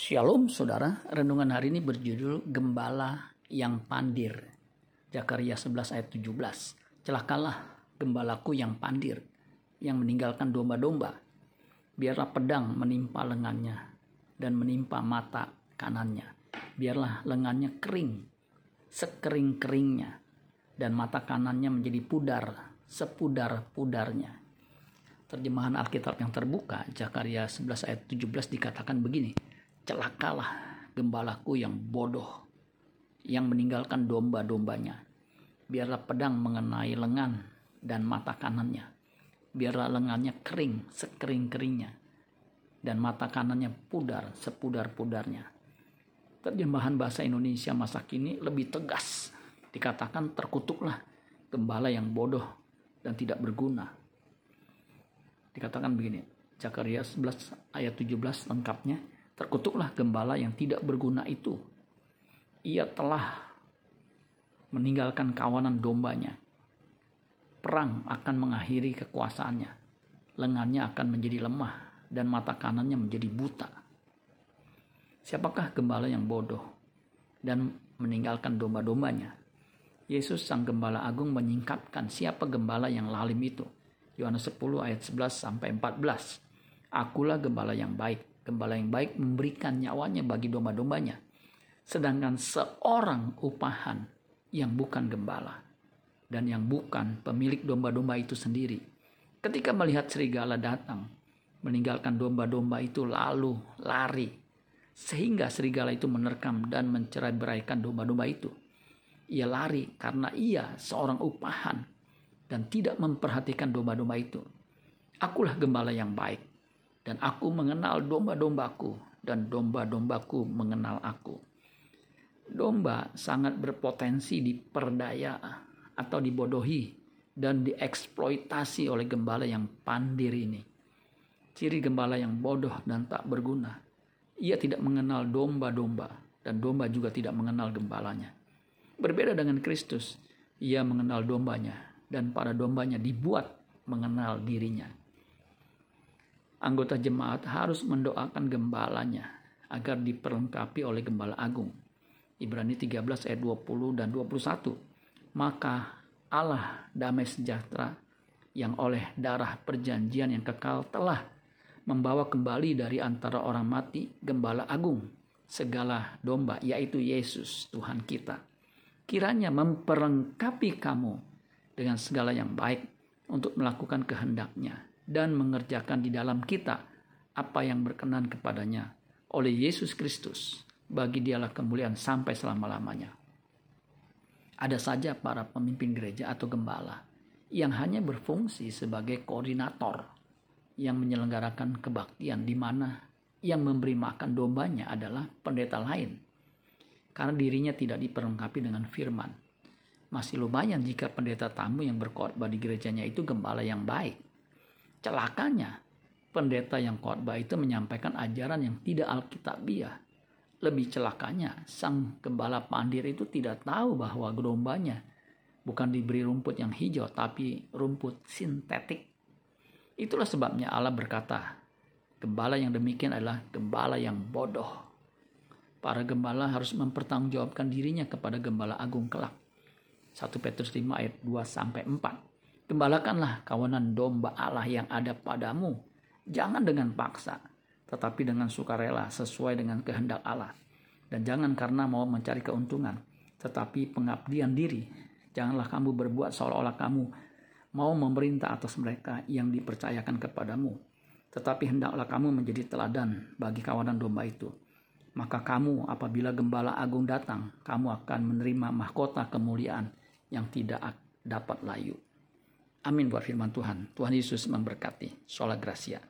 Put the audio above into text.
Shalom saudara, renungan hari ini berjudul Gembala yang Pandir. Zakaria 11 ayat 17. Celakalah gembalaku yang pandir, yang meninggalkan domba-domba. Biarlah pedang menimpa lengannya dan menimpa mata kanannya. Biarlah lengannya kering, sekering-keringnya, dan mata kanannya menjadi pudar, sepudar-pudarnya. Terjemahan Alkitab yang terbuka, Zakaria 11 ayat 17 dikatakan begini celakalah gembalaku yang bodoh yang meninggalkan domba-dombanya. Biarlah pedang mengenai lengan dan mata kanannya. Biarlah lengannya kering sekering-keringnya dan mata kanannya pudar sepudar-pudarnya. Terjemahan bahasa Indonesia masa kini lebih tegas. Dikatakan terkutuklah gembala yang bodoh dan tidak berguna. Dikatakan begini, Zakaria 11 ayat 17 lengkapnya Terkutuklah gembala yang tidak berguna itu. Ia telah meninggalkan kawanan dombanya. Perang akan mengakhiri kekuasaannya. Lengannya akan menjadi lemah dan mata kanannya menjadi buta. Siapakah gembala yang bodoh dan meninggalkan domba-dombanya? Yesus sang gembala agung menyingkapkan siapa gembala yang lalim itu. Yohanes 10 ayat 11 sampai 14. Akulah gembala yang baik Gembala yang baik memberikan nyawanya bagi domba-dombanya. Sedangkan seorang upahan yang bukan gembala dan yang bukan pemilik domba-domba itu sendiri. Ketika melihat serigala datang, meninggalkan domba-domba itu lalu lari. Sehingga serigala itu menerkam dan mencerai beraikan domba-domba itu. Ia lari karena ia seorang upahan dan tidak memperhatikan domba-domba itu. Akulah gembala yang baik dan aku mengenal domba-dombaku dan domba-dombaku mengenal aku. Domba sangat berpotensi diperdaya atau dibodohi dan dieksploitasi oleh gembala yang pandir ini. Ciri gembala yang bodoh dan tak berguna. Ia tidak mengenal domba-domba dan domba juga tidak mengenal gembalanya. Berbeda dengan Kristus, ia mengenal dombanya dan para dombanya dibuat mengenal dirinya anggota jemaat harus mendoakan gembalanya agar diperlengkapi oleh gembala agung. Ibrani 13 ayat 20 dan 21. Maka Allah damai sejahtera yang oleh darah perjanjian yang kekal telah membawa kembali dari antara orang mati gembala agung segala domba yaitu Yesus Tuhan kita. Kiranya memperlengkapi kamu dengan segala yang baik untuk melakukan kehendaknya dan mengerjakan di dalam kita apa yang berkenan kepadanya oleh Yesus Kristus. Bagi dialah kemuliaan sampai selama-lamanya. Ada saja para pemimpin gereja atau gembala yang hanya berfungsi sebagai koordinator yang menyelenggarakan kebaktian di mana yang memberi makan dombanya adalah pendeta lain. Karena dirinya tidak diperlengkapi dengan firman. Masih lumayan jika pendeta tamu yang berkhotbah di gerejanya itu gembala yang baik Celakanya, pendeta yang khotbah itu menyampaikan ajaran yang tidak alkitabiah. Lebih celakanya, sang gembala pandir itu tidak tahu bahwa gerombanya bukan diberi rumput yang hijau, tapi rumput sintetik. Itulah sebabnya Allah berkata, gembala yang demikian adalah gembala yang bodoh. Para gembala harus mempertanggungjawabkan dirinya kepada gembala agung kelak. 1 Petrus 5 ayat 2 sampai 4. Gembalakanlah kawanan domba Allah yang ada padamu. Jangan dengan paksa, tetapi dengan sukarela sesuai dengan kehendak Allah. Dan jangan karena mau mencari keuntungan, tetapi pengabdian diri. Janganlah kamu berbuat seolah-olah kamu mau memerintah atas mereka yang dipercayakan kepadamu. Tetapi hendaklah kamu menjadi teladan bagi kawanan domba itu. Maka kamu apabila gembala agung datang, kamu akan menerima mahkota kemuliaan yang tidak dapat layu. Amin buat firman Tuhan. Tuhan Yesus memberkati. Sholat Gracia.